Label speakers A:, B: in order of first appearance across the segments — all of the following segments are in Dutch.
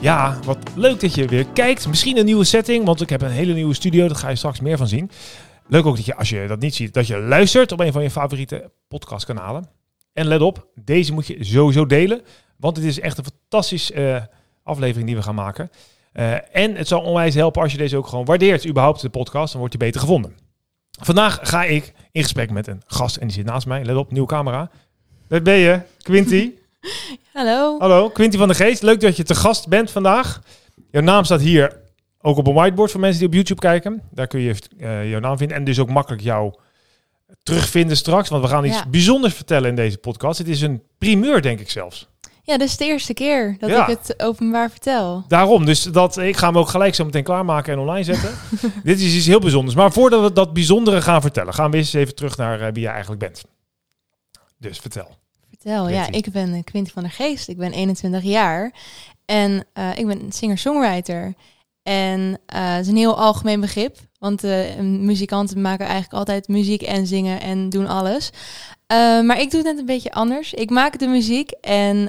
A: Ja, wat leuk dat je weer kijkt. Misschien een nieuwe setting, want ik heb een hele nieuwe studio. Daar ga je straks meer van zien. Leuk ook dat je, als je dat niet ziet, dat je luistert op een van je favoriete podcastkanalen. En let op, deze moet je sowieso delen. Want het is echt een fantastische uh, aflevering die we gaan maken. Uh, en het zal onwijs helpen als je deze ook gewoon waardeert, überhaupt de podcast. Dan wordt je beter gevonden. Vandaag ga ik in gesprek met een gast en die zit naast mij. Let op, nieuwe camera. Daar ben je, Quinty.
B: Hallo.
A: Hallo, Quinty van der Geest. Leuk dat je te gast bent vandaag. Jouw naam staat hier ook op een whiteboard voor mensen die op YouTube kijken. Daar kun je uh, jouw naam vinden en dus ook makkelijk jou terugvinden straks. Want we gaan iets ja. bijzonders vertellen in deze podcast. Het is een primeur, denk ik zelfs.
B: Ja, dit is de eerste keer dat ja. ik het openbaar vertel.
A: Daarom, dus dat, ik ga hem ook gelijk zo meteen klaarmaken en online zetten. Dit is iets heel bijzonders. Maar voordat we dat bijzondere gaan vertellen, gaan we eens even terug naar uh, wie je eigenlijk bent. Dus vertel.
B: Vertel, ja, ik ben Quinty van der Geest. Ik ben 21 jaar en uh, ik ben singer-songwriter. En uh, het is een heel algemeen begrip, want uh, muzikanten maken eigenlijk altijd muziek en zingen en doen alles. Uh, maar ik doe het net een beetje anders. Ik maak de muziek en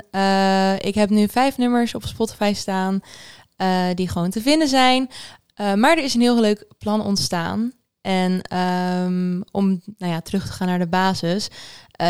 B: ik heb nu vijf nummers op Spotify staan die gewoon te vinden zijn. maar er is een heel leuk plan ontstaan. En um, om nou ja, terug te gaan naar de basis.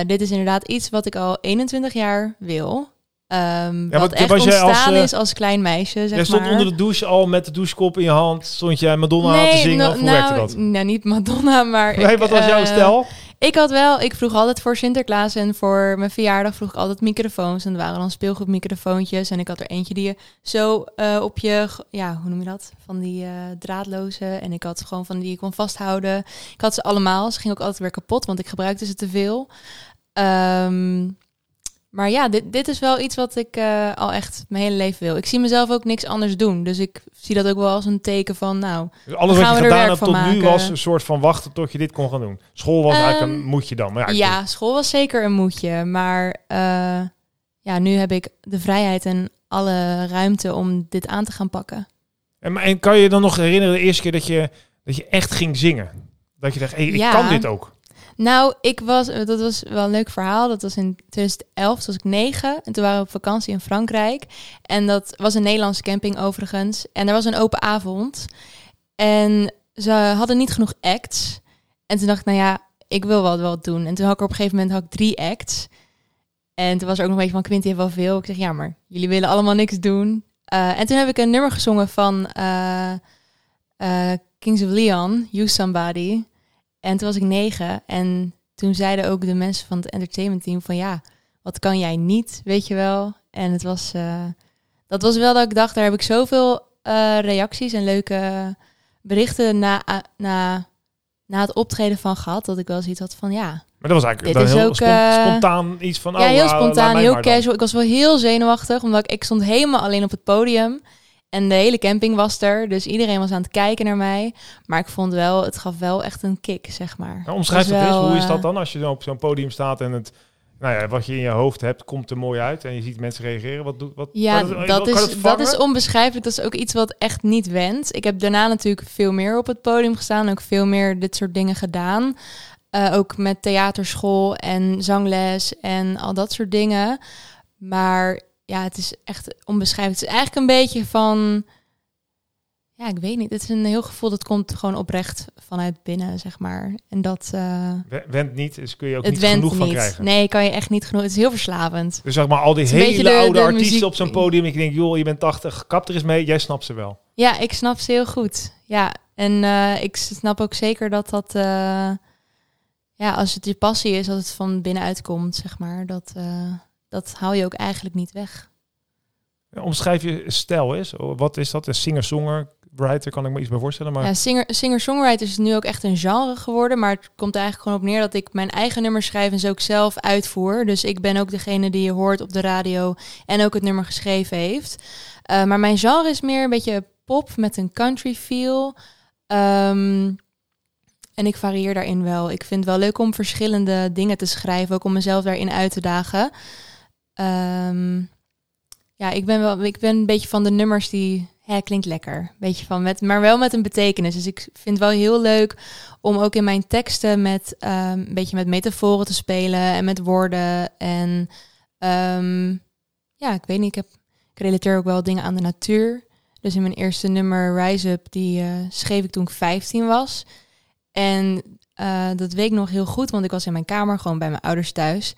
B: dit is inderdaad iets wat ik al 21 jaar wil. Um, ja, wat, echt was ontstaan als, uh, is als klein meisje, zeg
A: Jij stond
B: maar.
A: onder de douche al met de douchekop in je hand. Stond jij Madonna nee, aan te zingen? No, of hoe
B: nou,
A: werkte dat?
B: Nou, niet Madonna, maar...
A: Nee, ik, wat was jouw uh, stijl?
B: Ik had wel... Ik vroeg altijd voor Sinterklaas en voor mijn verjaardag vroeg ik altijd microfoons. En er waren dan speelgoedmicrofoontjes. En ik had er eentje die je zo uh, op je... Ja, hoe noem je dat? Van die uh, draadloze. En ik had gewoon van die je kon vasthouden. Ik had ze allemaal. Ze gingen ook altijd weer kapot, want ik gebruikte ze te veel. Um, maar ja, dit, dit is wel iets wat ik uh, al echt mijn hele leven wil. Ik zie mezelf ook niks anders doen. Dus ik zie dat ook wel als een teken van, nou,
A: dus alles wat je gedaan hebt tot maken. nu was een soort van wachten tot je dit kon gaan doen. School was um, eigenlijk een moedje dan. Maar ja,
B: ja school was zeker een moedje. Maar uh, ja, nu heb ik de vrijheid en alle ruimte om dit aan te gaan pakken.
A: En, en kan je dan nog herinneren de eerste keer dat je, dat je echt ging zingen? Dat je dacht, hey, ik ja. kan dit ook.
B: Nou, ik was, dat was wel een leuk verhaal. Dat was in 2011, toen was ik negen. En toen waren we op vakantie in Frankrijk. En dat was een Nederlandse camping overigens. En er was een open avond. En ze hadden niet genoeg acts. En toen dacht ik, nou ja, ik wil wel wat doen. En toen had ik op een gegeven moment had drie acts. En toen was er ook nog een beetje van, Quinty heeft wel veel. Ik zeg, ja, maar jullie willen allemaal niks doen. Uh, en toen heb ik een nummer gezongen van uh, uh, Kings of Leon, You Somebody. En toen was ik negen en toen zeiden ook de mensen van het entertainment team van ja, wat kan jij niet, weet je wel. En het was, uh, dat was wel dat ik dacht, daar heb ik zoveel uh, reacties en leuke berichten na, na, na het optreden van gehad, dat ik wel zoiets had van ja.
A: Maar dat was eigenlijk dan heel ook, spontaan iets van...
B: Ja, oh, heel spontaan, heel casual. Ik was wel heel zenuwachtig, omdat ik, ik stond helemaal alleen op het podium. En de hele camping was er, dus iedereen was aan het kijken naar mij. Maar ik vond wel, het gaf wel echt een kick, zeg maar.
A: Nou, omschrijf het eens, hoe is dat dan als je op zo'n podium staat en het, nou ja, wat je in je hoofd hebt, komt er mooi uit en je ziet mensen reageren. Wat doet wat?
B: Ja,
A: wat,
B: dat, is, dat is onbeschrijfelijk. Dat is ook iets wat echt niet went. Ik heb daarna natuurlijk veel meer op het podium gestaan, ook veel meer dit soort dingen gedaan. Uh, ook met theaterschool en zangles en al dat soort dingen. Maar ja, het is echt onbeschrijfelijk. Het is eigenlijk een beetje van, ja, ik weet niet. Het is een heel gevoel dat komt gewoon oprecht vanuit binnen, zeg maar. En dat... Uh,
A: went niet, dus kun je ook niet genoeg niet. van krijgen.
B: Nee, kan je echt niet genoeg. Het is heel verslavend.
A: Dus zeg maar al die hele de, oude de artiesten muziek... op zo'n podium. Ik denk, joh, je bent 80, kap er eens mee. Jij snapt ze wel.
B: Ja, ik snap ze heel goed. Ja, en uh, ik snap ook zeker dat dat... Uh, ja, als het je passie is, als het van binnenuit komt, zeg maar, dat dat haal je ook eigenlijk niet weg.
A: Omschrijf je stijl is. Wat is dat? Een singer-songer, writer, kan ik me iets bij voorstellen. Maar...
B: Ja, singer, singer-songwriter is nu ook echt een genre geworden. Maar het komt eigenlijk gewoon op neer dat ik mijn eigen nummers schrijf en ze ook zelf uitvoer. Dus ik ben ook degene die je hoort op de radio en ook het nummer geschreven heeft. Uh, maar mijn genre is meer een beetje pop met een country feel. Ehm, en ik varieer daarin wel. Ik vind het wel leuk om verschillende dingen te schrijven, ook om mezelf daarin uit te dagen. Ehm, ja, ik ben wel, ik ben een beetje van de nummers die, hè, klinkt lekker, beetje van met, maar wel met een betekenis. Dus ik vind het wel heel leuk om ook in mijn teksten met ehm, een beetje met metaforen te spelen en met woorden en ehm, ja, ik weet niet, ik heb, ik relateer ook wel dingen aan de natuur. Dus in mijn eerste nummer Rise Up, die uh, schreef ik toen ik 15 was. En uh, dat weet ik nog heel goed, want ik was in mijn kamer, gewoon bij mijn ouders thuis.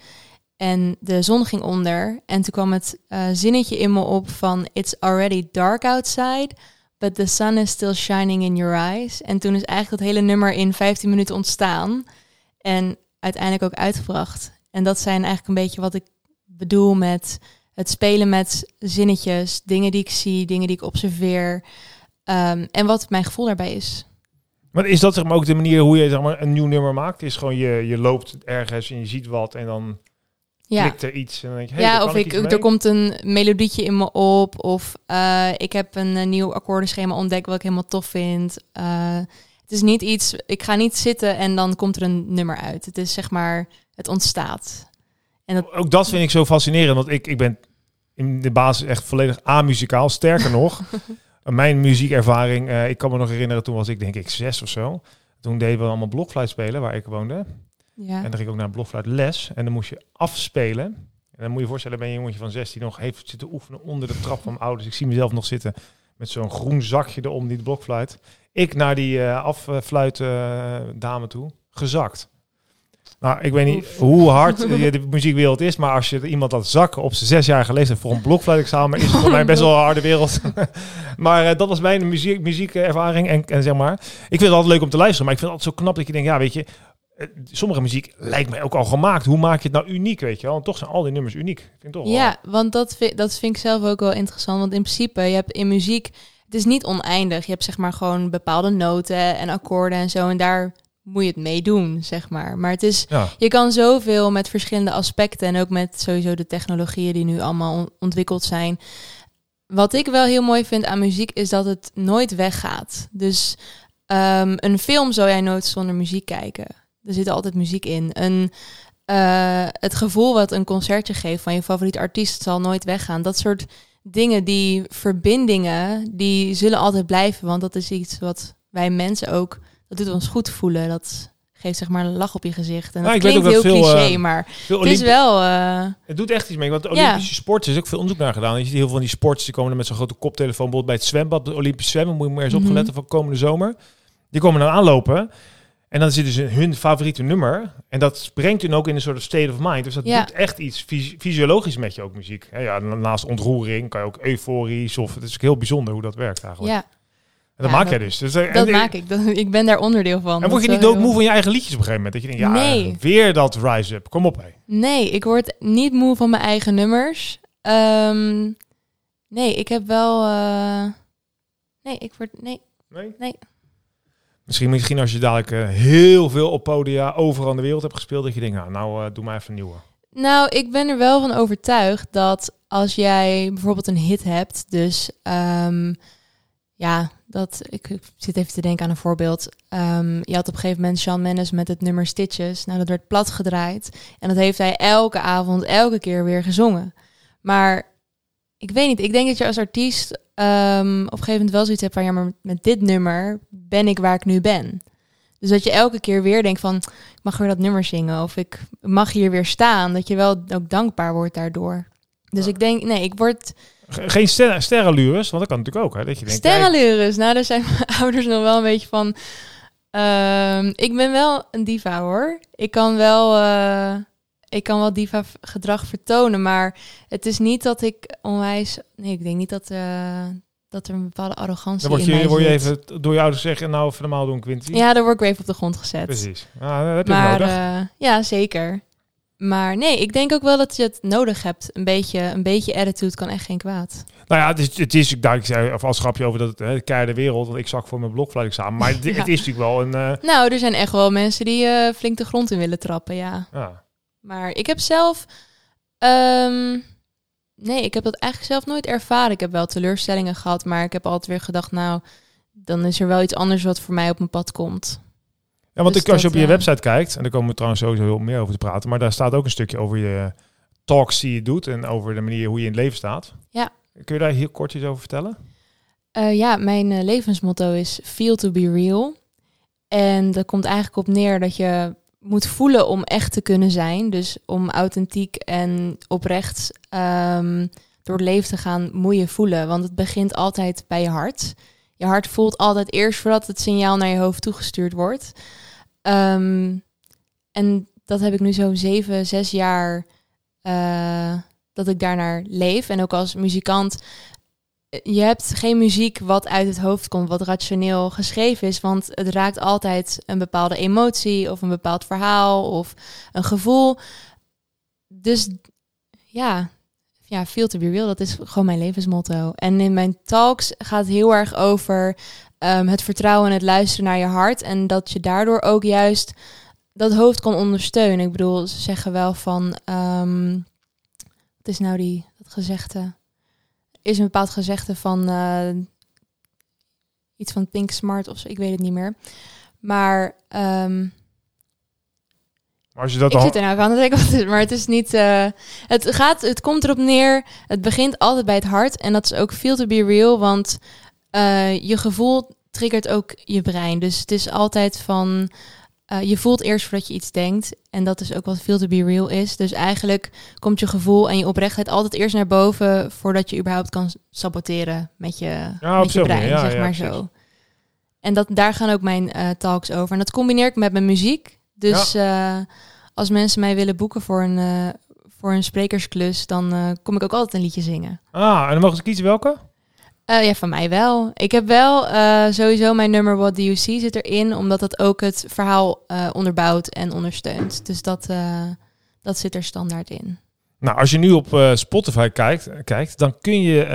B: En de zon ging onder. En toen kwam het uh, zinnetje in me op van... It's already dark outside, but the sun is still shining in your eyes. En toen is eigenlijk dat hele nummer in 15 minuten ontstaan. En uiteindelijk ook uitgebracht. En dat zijn eigenlijk een beetje wat ik bedoel met het spelen met zinnetjes. Dingen die ik zie, dingen die ik observeer. Um, en wat mijn gevoel daarbij is.
A: Maar is dat zeg maar ook de manier hoe je zeg maar, een nieuw nummer maakt? Is gewoon je, je loopt ergens en je ziet wat en dan ja. er iets. En dan denk je, hey,
B: ja, of ik, er komt een melodietje in me op. Of uh, ik heb een, een, nieuw akkoordenschema ontdekt wat ik helemaal tof vind. Uh, het is niet iets, ik ga niet zitten en dan komt er een nummer uit. Het is zeg maar, het ontstaat.
A: En dat... Ook dat vind ik zo fascinerend, want ik, ik ben in de basis echt volledig amuzikaal. Sterker nog, mijn muziekervaring, ik kan me nog herinneren, toen was ik denk ik zes of zo. Toen deden we allemaal blokfluit spelen waar ik woonde. Ja. En dan ging ik ook naar blokfluit les en dan moest je afspelen. En dan moet je je voorstellen, ben je een jongetje van 16 nog heeft zitten oefenen onder de trap van mijn ouders. Ik zie mezelf nog zitten met zo'n groen zakje erom, die blokfluit. Ik naar die uh, affluit uh, dame toe, gezakt. Nou, ik weet niet hoe hard de muziekwereld is, maar als je iemand dat zakken op zijn zesjarige leeftijd voor een blokfluitexamen, is het voor mij best wel een harde wereld. maar uh, dat was mijn muziek, muziekervaring en, en zeg maar, ik vind het altijd leuk om te luisteren, maar ik vind het altijd zo knap dat je denkt, ja, weet je, eh, sommige muziek lijkt mij ook al gemaakt. Hoe maak je het nou uniek, weet je wel? En toch zijn al die nummers uniek. Ik vind toch
B: ja, want dat vind, dat vind ik zelf ook wel interessant. Want in principe, je hebt in muziek, het is niet oneindig. Je hebt zeg maar gewoon bepaalde noten en akkoorden en zo. En daar moet je het mee doen, zeg maar. Maar het is, ja. je kan zoveel met verschillende aspecten en ook met sowieso de technologieën die nu allemaal ontwikkeld zijn. Wat ik wel heel mooi vind aan muziek is dat het nooit weggaat. Dus um, een film zou jij nooit zonder muziek kijken. Er zit altijd muziek in. Een, uh, het gevoel wat een concertje geeft van je favoriete artiest zal nooit weggaan. Dat soort dingen, die verbindingen, die zullen altijd blijven. Want dat is iets wat wij mensen ook dat doet ons goed voelen. Dat geeft zeg maar een lach op je gezicht. En dat nou, klinkt heel veel, cliché, uh, maar het is wel... Uh,
A: het doet echt iets mee, want Olympische ja. sport is ook veel onderzoek naar gedaan. Je ziet heel veel van die sports, die komen er met zo'n grote koptelefoon. Bijvoorbeeld bij het zwembad, de Olympisch zwemmen, moet je maar eens mm -hmm. opgeletten van komende zomer. Die komen dan aanlopen. En dan zit dus hun favoriete nummer. En dat brengt hun ook in een soort state of mind. Dus dat ja. doet echt iets fys fysiologisch met je ook muziek. Ja, ja, naast ontroering kan je ook euforisch of... Het is ook heel bijzonder hoe dat werkt eigenlijk.
B: Ja,
A: en dat ja, maak jij dus. dus
B: dat en, maak ik. Dat, ik ben daar onderdeel van.
A: En word je niet doodmoe van je eigen liedjes op een gegeven moment? Dat je denkt, ja, nee. weer dat Rise Up. Kom op, hé.
B: Nee, ik word niet moe van mijn eigen nummers. Um, nee, ik heb wel... Uh, nee, ik word... Nee.
A: Nee? Nee. Misschien, misschien als je dadelijk uh, heel veel op podia overal in de wereld hebt gespeeld... dat je denkt, nou, nou uh, doe maar even een nieuwe.
B: Nou, ik ben er wel van overtuigd dat als jij bijvoorbeeld een hit hebt... dus um, ja, dat ik, zit even te denken aan een voorbeeld. Um, je had op een gegeven moment Sean Mendes met het nummer Stitches. Nou, dat werd plat gedraaid. En dat heeft hij elke avond, elke keer weer gezongen. Maar ik weet niet, ik denk dat je als artiest um, op een gegeven moment wel zoiets hebt van... ja, maar met dit nummer ben ik waar ik nu ben. Dus dat je elke keer weer denkt van... ik mag weer dat nummer zingen of ik mag hier weer staan. Dat je wel ook dankbaar wordt daardoor. Dus ik denk, nee, ik word
A: geen ster sterrenlures, want dat kan natuurlijk ook. Hè, dat je denkt,
B: sterrenlures, nou daar zijn mijn ouders nog wel een beetje van... Uh, ik ben wel een diva hoor. Ik kan wel, uh, ik kan wel diva gedrag vertonen, maar het is niet dat ik onwijs... Nee, ik denk niet dat, uh, dat er een bepaalde arrogantie
A: dan word je, in mij word je even door je ouders zeggen, nou even normaal doen Quinty.
B: Ja, dan word ik weer even op de grond gezet.
A: Precies. Ja, dat heb je maar, nodig. Uh,
B: ja, zeker. Maar nee, ik denk ook wel dat je het nodig hebt. Een beetje, een beetje attitude kan echt geen kwaad.
A: Nou ja, het is, het is ik zei of als grapje over dat het hè, keiharde wereld. Want ik zag voor mijn blokfluitexamen. Maar het, het, is natuurlijk wel een. Uh...
B: Nou, er zijn echt wel mensen die uh, flink de grond in willen trappen, ja.
A: ja.
B: Maar ik heb zelf. Um, nee, ik heb dat eigenlijk zelf nooit ervaren. Ik heb wel teleurstellingen gehad, maar ik heb altijd weer gedacht, nou, dan is er wel iets anders wat voor mij op mijn pad komt.
A: Ja, want
B: Dus
A: ik, als je op je website kijkt, en daar komen we trouwens sowieso heel meer over te praten, maar daar staat ook een stukje over je talks die je doet en over de manier hoe je in het leven staat.
B: Ja.
A: Kun je daar heel kort iets over vertellen?
B: Eh, ja, mijn eh, levensmotto is feel to be real. En dat komt eigenlijk op neer dat je moet voelen om echt te kunnen zijn. Dus om authentiek en oprecht ehm, door het leven te gaan, moet je voelen. Want het begint altijd bij je hart. Je hart voelt altijd eerst voordat het signaal naar je hoofd toegestuurd wordt. Ehm, en dat heb ik nu zo'n zeven, zes jaar eh, dat ik daarnaar leef. En ook als muzikant je hebt geen muziek wat uit het hoofd komt, wat rationeel geschreven is, want het raakt altijd een bepaalde emotie of een bepaald verhaal of een gevoel. Dus ja, ja, feel to be real, dat is gewoon mijn levensmotto. En in mijn talks gaat het heel erg over ehm, het vertrouwen en het luisteren naar je hart en dat je daardoor ook juist dat hoofd kan ondersteunen. Ik bedoel, ze zeggen wel van, ehm, wat is nou die, dat gezegde? Is een bepaald gezegde van eh, iets van think smart of zo, ik weet het niet meer. Maar ehm,
A: als je dat
B: ik
A: al...
B: zit er nou wat het is, maar het is niet. eh, het gaat, het komt erop neer. Het begint altijd bij het hart en dat is ook feel to be real, want eh, je gevoel triggert ook je brein. Dus het is altijd van. Eh, je voelt eerst voordat je iets denkt. En dat is ook wat feel to be real is. Dus eigenlijk komt je gevoel en je oprechtheid altijd eerst naar boven voordat je überhaupt kan saboteren met je,
A: Ja,
B: met je brein,
A: ja,
B: zeg
A: ja,
B: maar
A: precies.
B: zo. En dat, daar gaan ook mijn eh, talks over. En dat combineer ik met mijn muziek. Dus eh, als mensen mij willen boeken voor een, voor een sprekersklus, dan kom ik ook altijd een liedje zingen.
A: Ah, en dan mogen ze kiezen welke?
B: Eh, ja, van mij wel. Ik heb wel eh, sowieso mijn nummer What Do You See zit erin, omdat dat ook het verhaal eh, onderbouwt en ondersteunt. Dus dat, dat zit er standaard in.
A: Nou, als je nu op Spotify kijkt, kijkt, dan kun je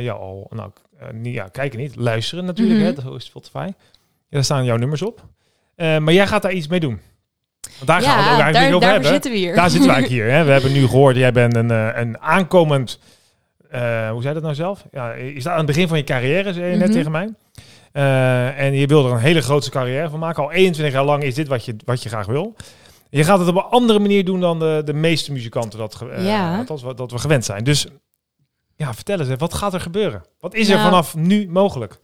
A: ja, al, nou, niet, ja, kijken niet, luisteren natuurlijk,
B: Mhm.
A: hè, zo is Spotify. Ja, daar staan jouw nummers op. Maar jij gaat daar iets mee doen. Want daar gaan we het ook eigenlijk
B: daar,
A: over hebben.
B: zitten we hier.
A: Daar zitten we eigenlijk hier. Hè. We hebben nu gehoord, jij bent een, een aankomend, eh, hoe zei dat nou zelf? Ja, je staat aan het begin van je carrière, zei je net
B: Mhm.
A: tegen mij. Eh, en je wil er een hele grote carrière van maken. Al 21 jaar lang is dit wat je, wat je graag wil. Je gaat het op een andere manier doen dan de, de meeste muzikanten dat, eh,
B: Ja.
A: althans wat, dat we gewend zijn. Dus ja, vertel eens, wat gaat er gebeuren? Wat is er
B: Nou,
A: vanaf nu mogelijk?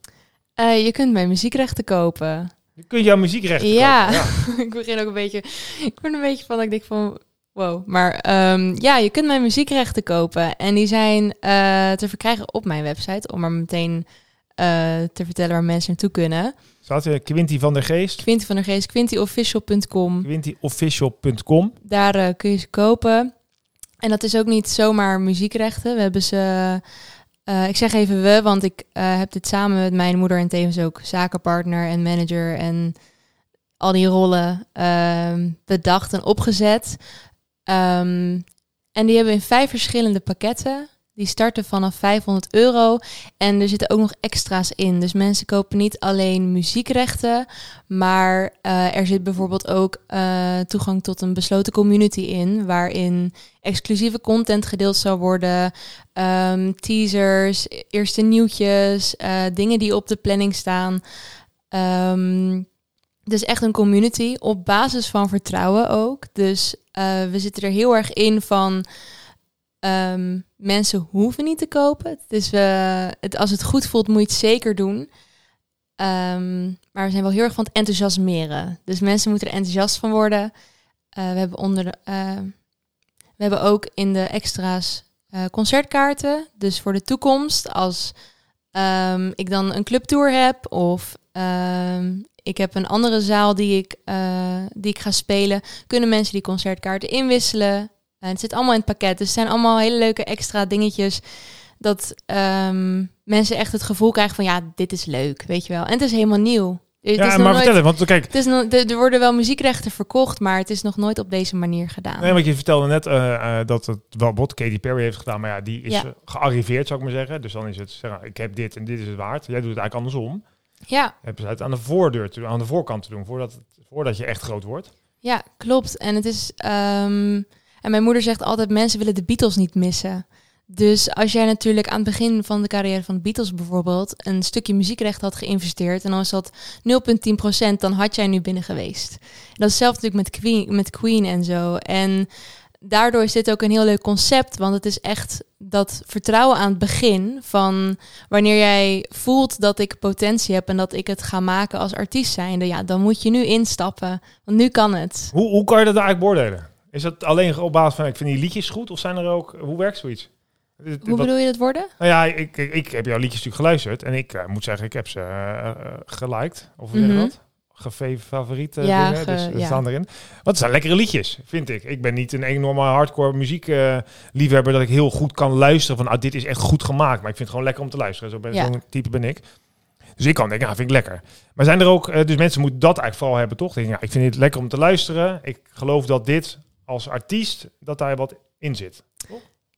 B: Je kunt mijn muziekrechten kopen.
A: Je kunt jouw muziekrechten
B: Ja.
A: kopen.
B: ik begin ook een beetje. Ik ben een beetje van dat ik denk van. Wow. Maar ehm, ja, je kunt mijn muziekrechten kopen. En die zijn eh, te verkrijgen op mijn website. Om maar meteen eh, te vertellen waar mensen naartoe kunnen.
A: Staat er Quinty van der Geest,
B: Quinty van der Geest, quintyofficial.com.
A: quintyofficial.com.
B: Daar eh, kun je ze kopen. En dat is ook niet zomaar muziekrechten. We hebben ze. ik zeg even we, want ik heb dit samen met mijn moeder en tevens ook zakenpartner en manager en al die rollen ehm, bedacht en opgezet. Ehm, en die hebben in vijf verschillende pakketten. Die starten vanaf 500 euro. En er zitten ook nog extra's in. Dus mensen kopen niet alleen muziekrechten. Maar eh, er zit bijvoorbeeld ook eh, toegang tot een besloten community in. Waarin exclusieve content gedeeld zal worden. ehm, teasers, eerste nieuwtjes. eh, dingen die op de planning staan. Ehm dus echt een community op basis van vertrouwen ook. Dus eh, we zitten er heel erg in van ehm, mensen hoeven niet te kopen. Dus we, het, als het goed voelt, moet je het zeker doen. Ehm, maar we zijn wel heel erg van het enthousiasmeren. Dus mensen moeten er enthousiast van worden. Eh, we hebben onder de, we hebben ook in de extra's concertkaarten. Dus voor de toekomst, als ehm, ik dan een clubtour heb of ehm, ik heb een andere zaal die ik, eh, die ik ga spelen, kunnen mensen die concertkaarten inwisselen. En het zit allemaal in het pakket. Dus het zijn allemaal hele leuke extra dingetjes. Dat ehm, mensen echt het gevoel krijgen van ja, dit is leuk, weet je wel. En het is helemaal nieuw. Het is
A: Ja, maar
B: nooit-
A: vertel het, want kijk,
B: het is er er worden wel muziekrechten verkocht, maar het is nog nooit op deze manier gedaan.
A: Nee, want je vertelde net eh, eh, dat het wel bot Katy Perry heeft gedaan, maar ja, die is
B: Ja.
A: eh, gearriveerd, zou ik maar zeggen. Dus dan is het, zeg, ik heb dit en dit is het waard. Jij doet het eigenlijk andersom.
B: Ja,
A: Je hebt het aan de voordeur, te, aan de voorkant te doen, voordat, het, voordat je echt groot wordt.
B: ja, klopt. En het is. ehm, en mijn moeder zegt altijd: mensen willen de Beatles niet missen. Dus als jij natuurlijk aan het begin van de carrière van de Beatles bijvoorbeeld een stukje muziekrecht had geïnvesteerd en dan was dat 0,10%, dan had jij nu binnen geweest. Dat is hetzelfde natuurlijk met Queen, met Queen en zo. En daardoor is dit ook een heel leuk concept, want het is echt dat vertrouwen aan het begin van wanneer jij voelt dat ik potentie heb en dat ik het ga maken als artiest zijnde, ja, dan moet je nu instappen, want nu kan het.
A: Hoe, hoe kan je dat eigenlijk beoordelen? Is dat alleen op basis van ik vind die liedjes goed of zijn er ook hoe werkt zoiets?
B: Hoe bedoel je dat worden?
A: Nou ja, ik, ik, ik heb jouw liedjes natuurlijk geluisterd en ik uh, moet zeggen, ik heb ze uh, geliked. Of mm -hmm. dat? Gefavoriete
B: ja,
A: dingen, dus
B: ge,
A: ja.
B: ja.
A: staan erin. Want het zijn lekkere liedjes, vind ik. Ik ben niet een enorme hardcore muziek uh, liefhebber dat ik heel goed kan luisteren van, ah, dit is echt goed gemaakt. Maar ik vind het gewoon lekker om te luisteren. Zo ben,
B: Ja.
A: Zo'n type ben ik. Dus ik kan denken, ja, vind ik lekker. Maar zijn er ook, uh, dus mensen moeten dat eigenlijk vooral hebben, toch? Denken, ja, ik vind het lekker om te luisteren. Ik geloof dat dit als artiest, dat daar wat in zit.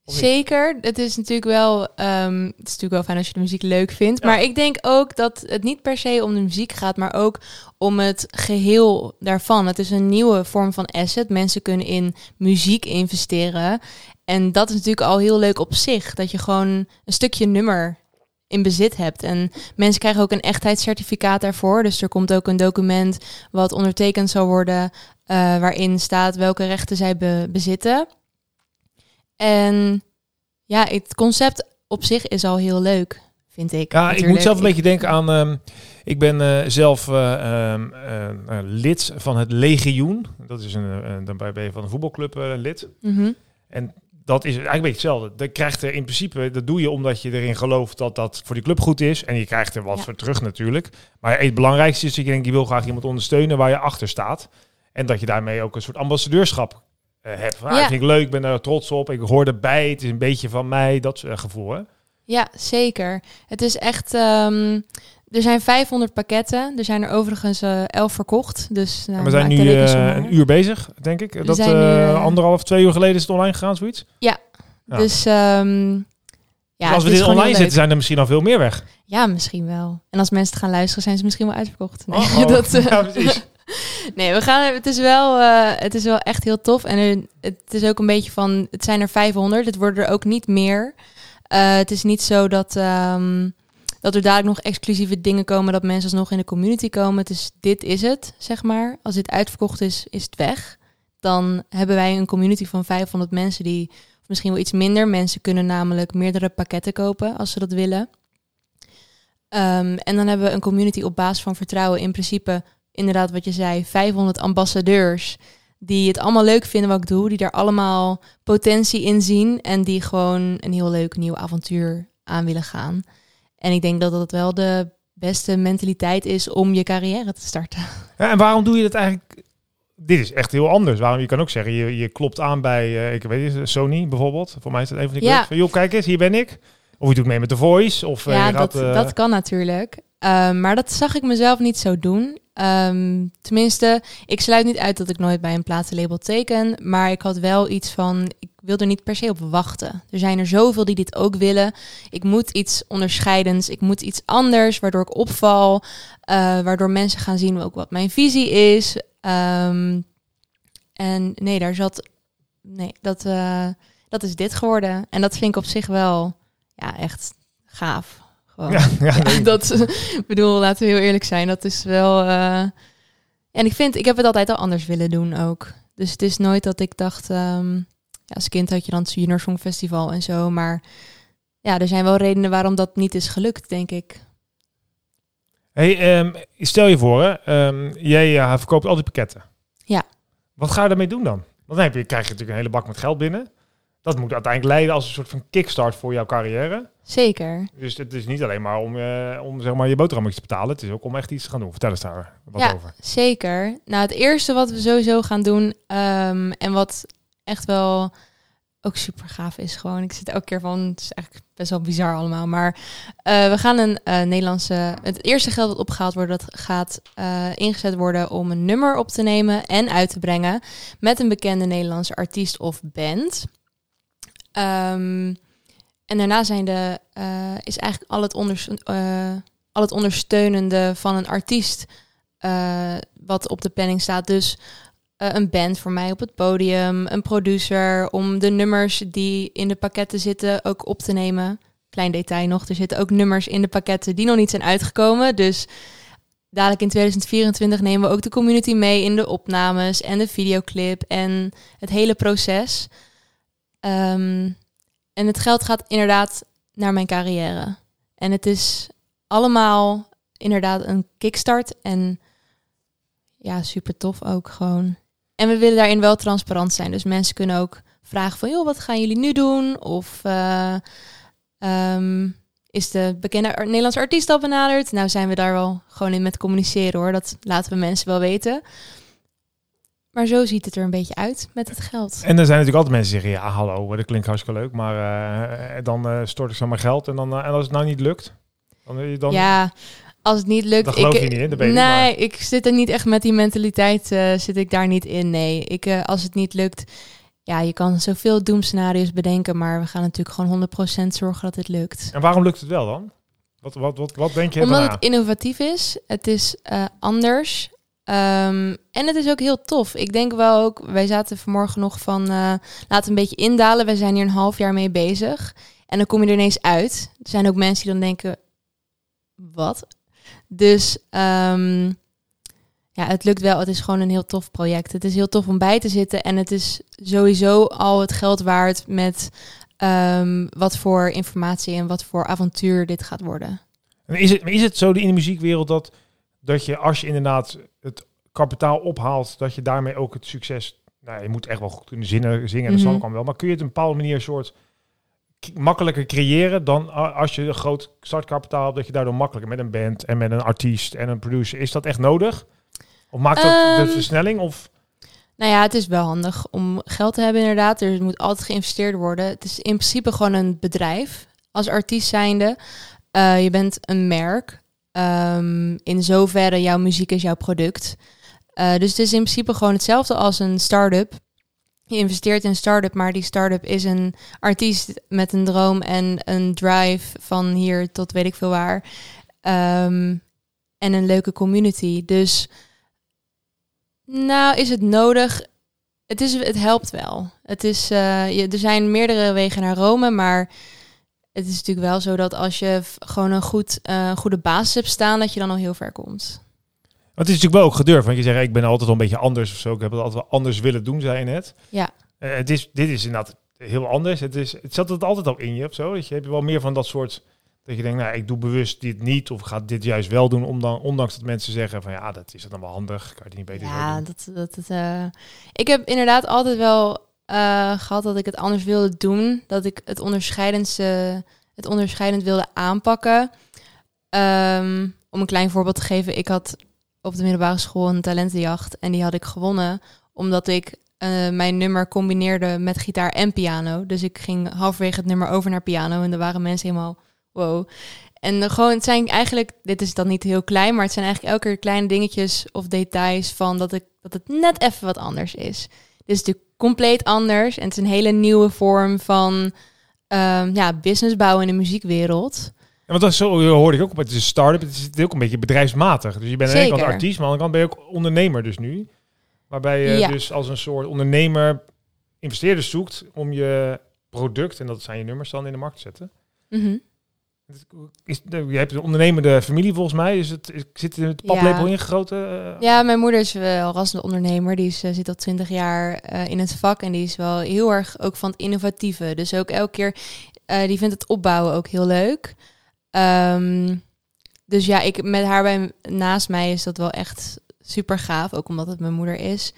B: Zeker. Het is natuurlijk wel, ehm, het is natuurlijk wel fijn als je de muziek leuk vindt.
A: Ja.
B: Maar ik denk ook dat het niet per se om de muziek gaat, maar ook om het geheel daarvan. Het is een nieuwe vorm van asset. Mensen kunnen in muziek investeren. En dat is natuurlijk al heel leuk op zich. Dat je gewoon een stukje nummer in bezit hebt. En mensen krijgen ook een echtheidscertificaat daarvoor. Dus er komt ook een document wat ondertekend zal worden, eh, waarin staat welke rechten zij be- bezitten. En ja, het concept op zich is al heel leuk, vind ik.
A: Ja, ik moet zelf een beetje denken aan. ehm, ik ben eh, zelf eh, ehm, eh, lid van het Legioen. Dat is een, dan ben je van een voetbalclub lid.
B: Mhm.
A: En dat is eigenlijk een beetje hetzelfde. Dat krijgt er in principe, dat doe je omdat je erin gelooft dat dat voor die club goed is. En je krijgt er wat
B: Ja.
A: voor terug natuurlijk. Maar het belangrijkste is dat je denkt, je wil graag iemand ondersteunen waar je achter staat. En dat je daarmee ook een soort ambassadeurschap eh, ah,
B: Ja.
A: Vind ik leuk, ik ben daar trots op. Ik hoor erbij, het is een beetje van mij. Dat eh, gevoel, hè?
B: Ja, zeker. Het is echt. ehm, er zijn 500 pakketten. Er zijn er overigens eh 11 verkocht. Dus nou,
A: we zijn nu een uur bezig, denk ik. Dat
B: zijn nu,
A: anderhalf, twee uur geleden is het online gegaan, zoiets. Ja.
B: Dus ehm, ja,
A: dus als we dit online zetten,
B: leuk.
A: zijn er misschien al veel meer weg.
B: Ja, misschien wel. En als mensen het gaan luisteren, zijn ze misschien wel uitverkocht. Nee,
A: Oh, oh.
B: dat,
A: ja, precies.
B: nee we gaan, het, is wel, eh, het is wel echt heel tof. En het is ook een beetje van, het zijn er 500. Het worden er ook niet meer. Eh, het is niet zo dat, ehm, dat er dadelijk nog exclusieve dingen komen... dat mensen alsnog in de community komen. Het is, dit is het, zeg maar. Als dit uitverkocht is, is het weg. Dan hebben wij een community van 500 mensen die... misschien wel iets minder. Mensen kunnen namelijk meerdere pakketten kopen als ze dat willen. Ehm, en dan hebben we een community op basis van vertrouwen. In principe, inderdaad wat je zei, 500 ambassadeurs... die het allemaal leuk vinden wat ik doe. Die daar allemaal potentie in zien. En die gewoon een heel leuk nieuw avontuur aan willen gaan. En ik denk dat dat wel de beste mentaliteit is om je carrière te starten.
A: Ja, en waarom doe je dat eigenlijk? Dit is echt heel anders. Waarom? Je kan ook zeggen, je, je klopt aan bij, eh, ik weet niet, Sony bijvoorbeeld. Voor mij is dat een van die
B: Ja.
A: Van, joh, kijk eens, hier ben ik. Of je doet mee met The Voice. Of eh,
B: ja,
A: je gaat,
B: dat,
A: eh,
B: dat kan natuurlijk. Ehm, maar dat zag ik mezelf niet zo doen. Ehm, tenminste, ik sluit niet uit dat ik nooit bij een platenlabel teken. Maar ik had wel iets van, ik wil er niet per se op wachten. Er zijn er zoveel die dit ook willen. Ik moet iets onderscheidends. Ik moet iets anders, waardoor ik opval. eh, waardoor mensen gaan zien ook wat mijn visie is. Ehm, en nee, daar zat... Nee, dat, eh, dat is dit geworden. En dat vind ik op zich wel ja, echt gaaf. Gewoon.
A: Ja, ja,
B: Ja,
A: nee.
B: dat ik bedoel, laten we heel eerlijk zijn. Dat is wel. eh, En ik vind, ik heb het altijd al anders willen doen ook. Dus het is nooit dat ik dacht. ehm, ja, als kind had je dan het Junior Songfestival en zo. Maar ja, er zijn wel redenen waarom dat niet is gelukt, denk ik.
A: Hey, ehm, stel je voor, hè, ehm, jij eh, verkoopt al die pakketten.
B: Ja.
A: Wat ga je daarmee doen dan? Want dan heb je, krijg je natuurlijk een hele bak met geld binnen. Dat moet uiteindelijk leiden als een soort van kickstart voor jouw carrière.
B: Zeker.
A: Dus het is niet alleen maar om, eh, om zeg maar, je boterhammetjes te betalen. Het is ook om echt iets te gaan doen. Vertel eens daar wat
B: Ja.
A: over.
B: Zeker. Nou, het eerste wat we sowieso gaan doen ehm, en wat echt wel ook super gaaf is, gewoon. Ik zit elke keer van, het is eigenlijk best wel bizar allemaal, maar eh, we gaan een eh, Nederlandse. Het eerste geld dat opgehaald wordt, dat gaat ingezet worden om een nummer op te nemen en uit te brengen met een bekende Nederlandse artiest of band. Ehm, en daarna zijn de, eh, is eigenlijk al het, eh, al het ondersteunende van een artiest eh, wat op de planning staat. Dus een band voor mij op het podium, een producer om de nummers die in de pakketten zitten ook op te nemen. Klein detail nog, er zitten ook nummers in de pakketten die nog niet zijn uitgekomen. Dus dadelijk in 2024 nemen we ook de community mee in de opnames en de videoclip en het hele proces. Ehm, en het geld gaat inderdaad naar mijn carrière. En het is allemaal inderdaad een kickstart en ja, super tof ook gewoon. En we willen daarin wel transparant zijn. Dus mensen kunnen ook vragen van, joh, wat gaan jullie nu doen? Of uh, um, is de bekende Nederlandse artiest al benaderd? Nou zijn we daar wel gewoon in met communiceren hoor. Dat laten we mensen wel weten. Maar zo ziet het er een beetje uit met het geld.
A: En er zijn natuurlijk altijd mensen die zeggen, ja hallo, dat klinkt hartstikke leuk. Maar uh, dan uh, stort ik zo maar geld. En, dan, uh, en als het nou niet lukt? Dan, dan,
B: ja, als het niet lukt...
A: Dan geloof
B: ik,
A: je niet in, de ben
B: Nee,
A: maar.
B: ik zit er niet echt met die mentaliteit, zit ik daar niet in. Nee, ik, als het niet lukt ja, je kan zoveel doemscenario's bedenken, maar we gaan natuurlijk gewoon 100% zorgen dat het lukt.
A: En waarom lukt het wel dan? Wat, wat, wat, wat denk je
B: Omdat
A: daarna?
B: het innovatief is, het is anders um, en het is ook heel tof. Ik denk wel ook, wij zaten vanmorgen nog van, uh, laten een beetje indalen. Wij zijn hier een half jaar mee bezig en dan kom je er ineens uit. Er zijn ook mensen die dan denken, wat? Dus um, ja, het lukt wel. Het is gewoon een heel tof project. Het is heel tof om bij te zitten. En het is sowieso al het geld waard met um, wat voor informatie en wat voor avontuur dit gaat worden.
A: En is, het, is het zo in de muziekwereld dat, dat je als je inderdaad kapitaal ophaalt, dat je daarmee ook het succes. Nou, je moet echt wel goed kunnen zingen, zingen dat mm -hmm. zal ook wel. Maar kun je het op een bepaalde manier een soort makkelijker creëren dan als je een groot startkapitaal hebt, dat je daardoor makkelijker met een band en met een artiest en een producer. Is dat echt nodig? Of maakt dat um, de versnelling? Of?
B: Nou ja, het is wel handig om geld te hebben inderdaad. Er moet altijd geïnvesteerd worden. Het is in principe gewoon een bedrijf. Als artiest zijnde, uh, je bent een merk. Um, in zoverre jouw muziek is jouw product. Uh, dus het is in principe gewoon hetzelfde als een start-up. Je investeert in een start-up, maar die start-up is een artiest met een droom en een drive van hier tot weet ik veel waar. Um, en een leuke community. Dus nou, is het nodig? Het, is, het helpt wel. Het is, uh, je, er zijn meerdere wegen naar Rome, maar het is natuurlijk wel zo dat als je gewoon een goed, uh, goede basis hebt staan, dat je dan al heel ver komt.
A: Maar het is natuurlijk wel ook gedurfd, want je zegt ik ben altijd al een beetje anders of zo. Ik heb het altijd wel anders willen doen, zei je net.
B: Ja.
A: Uh, het is, dit is inderdaad heel anders. Het, is, het zat het altijd al in je of zo. Dat je hebt wel meer van dat soort dat je denkt, nou, ik doe bewust dit niet of ga dit juist wel doen, om dan, ondanks dat mensen zeggen van ja, dat is dan wel handig, kan je het niet beter
B: ja,
A: doen.
B: dat, dat, dat uh... ik heb inderdaad altijd wel uh, gehad dat ik het anders wilde doen, dat ik het onderscheidendste, het onderscheidend wilde aanpakken. Um, om een klein voorbeeld te geven, ik had op de middelbare school een talentenjacht en die had ik gewonnen omdat ik uh, mijn nummer combineerde met gitaar en piano. Dus ik ging halverwege het nummer over naar piano en er waren mensen helemaal wow. En gewoon, het zijn eigenlijk, dit is dan niet heel klein, maar het zijn eigenlijk elke keer kleine dingetjes of details van dat, ik, dat het net even wat anders is. Dit is natuurlijk compleet anders en het is een hele nieuwe vorm van um, ja, business bouwen in de muziekwereld.
A: Want dat zo hoorde ik ook. Het is een start-up, het is ook een beetje bedrijfsmatig. Dus je bent aan de ene kant artiest, maar aan de andere kant ben je ook ondernemer dus nu. Waarbij je ja. dus als een soort ondernemer investeerders zoekt om je product, en dat zijn je nummers dan in de markt te zetten.
B: Mm -hmm.
A: Is, je hebt een ondernemende familie volgens mij. Is het, is, zit er het paplepel
B: ja.
A: ingegoten? Uh...
B: Ja, mijn moeder is wel rasende ondernemer. Die is, uh, zit al twintig jaar uh, in het vak. En die is wel heel erg ook van het innovatieve. Dus ook elke keer, die vindt het opbouwen ook heel leuk. Um, dus ja, ik, met haar bij, naast mij is dat wel echt super gaaf. Ook omdat het mijn moeder is.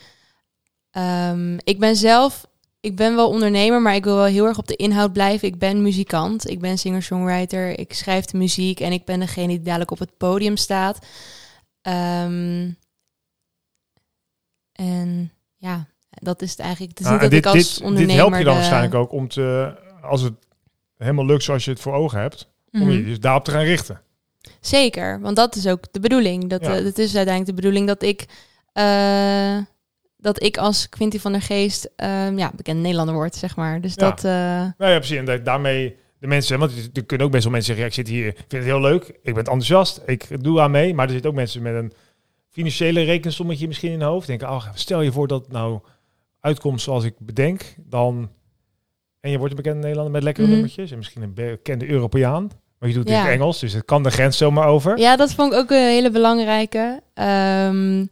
B: Um, ik ben zelf ik ben wel ondernemer, maar ik wil wel heel erg op de inhoud blijven. Ik ben muzikant, ik ben singer-songwriter, ik schrijf de muziek en ik ben degene die dadelijk op het podium staat. Um, en ja, dat is het eigenlijk. Het is niet dat
A: dit,
B: ik als
A: dit,
B: ondernemer...
A: dit helpt je dan waarschijnlijk ook om te, als het helemaal lukt zoals je het voor ogen hebt, om
B: Mhm.
A: je dus daarop te gaan richten.
B: Zeker, want dat is ook de bedoeling. Dat,
A: Ja.
B: eh, het is uiteindelijk de bedoeling dat ik, eh, dat ik als Quinty van der Geest ehm, ja, bekend Nederlander word, zeg maar. Dus
A: Ja.
B: dat, eh,
A: Nou ja, precies. En dat daarmee de mensen, want er kunnen ook best wel mensen zeggen, ja, ik zit hier, ik vind het heel leuk, ik ben enthousiast, ik doe aan mee. Maar er zitten ook mensen met een financiële rekensommetje misschien in je hoofd. Denk, oh, stel je voor dat het nou uitkomt zoals ik bedenk, dan... En je wordt een bekende Nederlander met lekkere
B: Mhm.
A: nummertjes. En misschien een bekende Europeaan. Maar je doet het in het Engels, dus het kan de grens zomaar over.
B: Ja, dat vond ik ook een hele belangrijke. Ehm,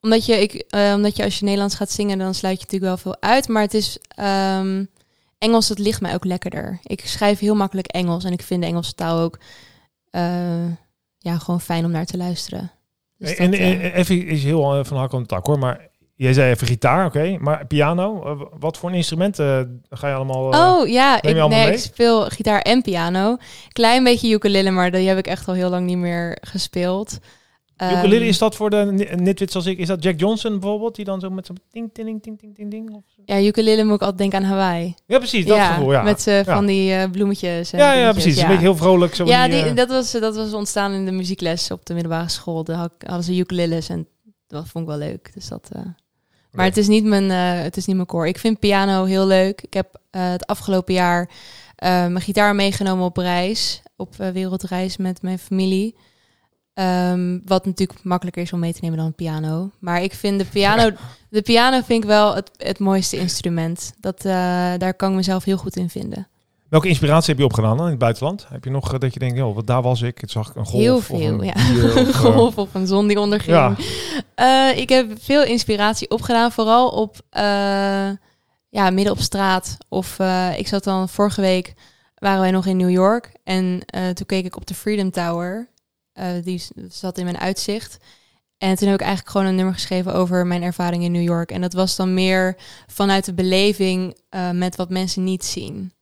B: omdat, je, ik, eh, omdat je als je Nederlands gaat zingen, dan sluit je natuurlijk wel veel uit. Maar het is ehm, Engels, dat ligt mij ook lekkerder. Ik schrijf heel makkelijk Engels en ik vind de Engelse taal ook eh, ja, gewoon fijn om naar te luisteren. Dus
A: en
B: dat,
A: en-
B: eh,
A: even is heel van hak aan de tak hoor. Maar jij zei even gitaar, oké. Maar piano, eh, wat voor een instrument eh, ga je allemaal... eh,
B: Oh ja,
A: neem
B: ik,
A: allemaal
B: nee, ik speel gitaar en piano. Klein beetje ukulele, maar die heb ik echt al heel lang niet meer gespeeld.
A: Ukulele,
B: Ehm,
A: is dat voor de ni- nitwits als ik? Is dat Jack Johnson bijvoorbeeld? Die dan zo met zo'n ding, ding, ding, ding, ding, ding? Of?
B: Ja, ukulele moet ik altijd denken aan Hawaii.
A: Ja, precies. Dat gevoel, ja.
B: Met
A: Ja.
B: van die bloemetjes. En
A: ja, ja, precies.
B: ja.
A: Een beetje heel vrolijk. Zo
B: ja,
A: die,
B: die, dat, was, dat was ontstaan in de muziekles op de middelbare school. Daar had- hadden ze ukuleles en dat vond ik wel leuk. Dus dat. Maar het is, niet mijn, eh, het is niet mijn core. Ik vind piano heel leuk. Ik heb eh, het afgelopen jaar eh, mijn gitaar meegenomen op reis. Op wereldreis met mijn familie. Ehm, wat natuurlijk makkelijker is om mee te nemen dan een piano. Maar ik vind de piano, de piano vind ik wel het, het mooiste instrument. Dat, daar kan ik mezelf heel goed in vinden.
A: Welke inspiratie heb je opgedaan dan in het buitenland? Heb je nog eh, dat je denkt, joh, wat daar was ik? Het zag ik een golf
B: Heel
A: of
B: veel,
A: een
B: ja.
A: dier of,
B: Een
A: eh,
B: golf of een zon die onderging.
A: Ja.
B: Eh, ik heb veel inspiratie opgedaan, vooral op ja, midden op straat. Of ik zat dan vorige week, waren wij nog in New York. En toen keek ik op de Freedom Tower. Die zat in mijn uitzicht. En toen heb ik eigenlijk gewoon een nummer geschreven over mijn ervaring in New York. En dat was dan meer vanuit de beleving met wat mensen niet zien.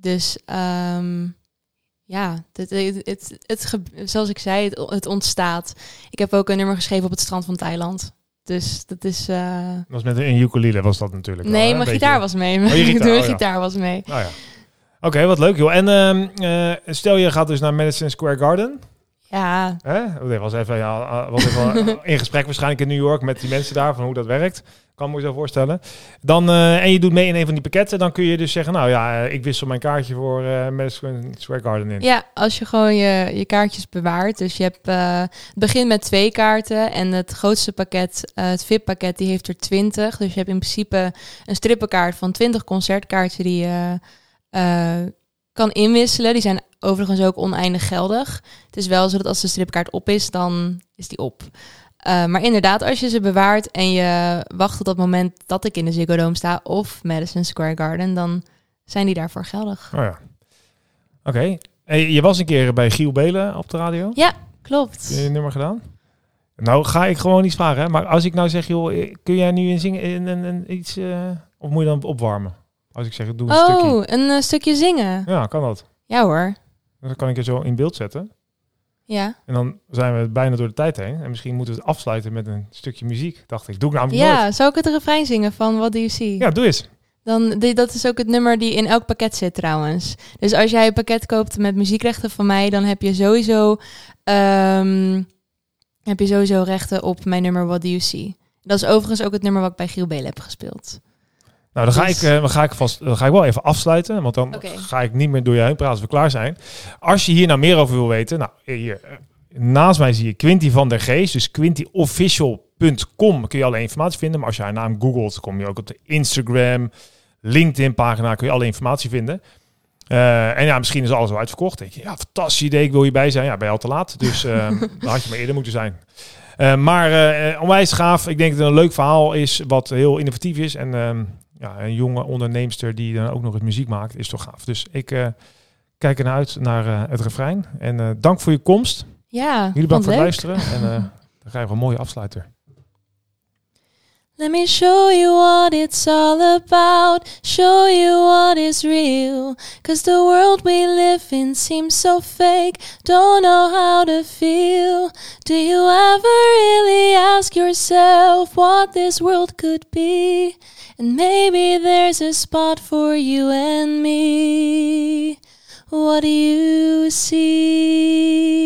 B: Dus ehm, ja, het, het, het, zoals ik zei, het, het ontstaat. Ik heb ook een nummer geschreven op het strand van Thailand. Dus dat is... eh,
A: Dat was met een ukulele was dat natuurlijk. wel,
B: Nee,
A: hè?
B: mijn
A: Een
B: gitaar
A: beetje.
B: was mee.
A: je gitaar,
B: Mijn
A: oh ja.
B: gitaar was mee.
A: Nou ja. Oké, wat leuk joh. En ehm, eh, stel je gaat dus naar Madison Square Garden.
B: Ja,
A: Hè? Nee, was even, ja, ah, was even in gesprek waarschijnlijk in New York met die mensen daar van hoe dat werkt. Kan me zo voorstellen. Dan, eh, en je doet mee in een van die pakketten, dan kun je dus zeggen, nou ja, eh, ik wissel mijn kaartje voor eh Madison Square Garden in.
B: ja, als je gewoon je, je kaartjes bewaart. Dus je hebt, eh, het begint met twee kaarten. En het grootste pakket, eh, het VIP-pakket, die heeft er 20. Dus je hebt in principe een strippenkaart van 20 concertkaarten die je eh, kan inwisselen. Die zijn overigens ook oneindig geldig. Het is wel zo dat als de stripkaart op is, dan is die op. Eh, maar inderdaad, als je ze bewaart en je wacht tot dat moment dat ik in de Ziggo Dome sta of Madison Square Garden, dan zijn die daarvoor geldig.
A: Oh ja. Oké. Hey, je was een keer bij Giel Belen op de radio.
B: Klopt.
A: Heb je een nummer gedaan? Nou ga ik gewoon iets vragen, hè. maar als ik nou zeg, joh, eh, kun jij nu in zingen in, in, in iets, eh, of moet je dan opwarmen? Als ik zeg, doe een stukje.
B: Oh, een eh, stukje zingen.
A: Ja, kan dat.
B: Ja hoor.
A: Dan kan ik het zo in beeld zetten.
B: Ja.
A: En dan zijn we bijna door de tijd heen. En misschien moeten we het afsluiten met een stukje muziek. Dacht ik, doe ik namelijk nooit.
B: Ja, zou ik het refrein zingen van What Do You See?
A: Ja, doe eens.
B: Dan, die, dat is ook het nummer die in elk pakket zit trouwens. Dus als jij een pakket koopt met muziekrechten van mij, dan heb je sowieso, ehm, heb je sowieso rechten op mijn nummer What Do You See. Dat is overigens ook het nummer wat ik bij Giel Belen heb gespeeld.
A: Nou, dan ga,
B: Dus-
A: ik, eh, dan, ga ik vast, dan ga ik wel even afsluiten. Want dan ga ik niet meer door je heen praten als we klaar zijn. Als je hier nou meer over wil weten. Nou, hier, eh, naast mij zie je Quinty van der Geest. Dus quintyofficial.com kun je alle informatie vinden. Maar als je haar naam googelt, kom je ook op de Instagram, LinkedIn pagina. Kun je alle informatie vinden. Eh, en ja, misschien is alles al uitverkocht. Denk je, ja, fantastisch idee, ik wil hierbij zijn. Ja, ben je al te laat. Dus eh, dan had je maar eerder moeten zijn. Maar onwijs gaaf. Ik denk dat het een leuk verhaal is, wat heel innovatief is. En ehm, ja, een jonge onderneemster die dan ook nog eens muziek maakt, is toch gaaf. Dus ik eh, kijk ernaar uit naar eh, het refrein. En eh, dank voor je komst.
B: Ja,
A: Jullie bedankt voor het luisteren. En dan krijgen we een mooie afsluiter.
B: Let me show you what it's all about. Show you what is real. Cause the world we live in seems so fake. Don't know how to feel. Do you ever really ask yourself what this world could be? And maybe there's a spot for you and me. What do you see?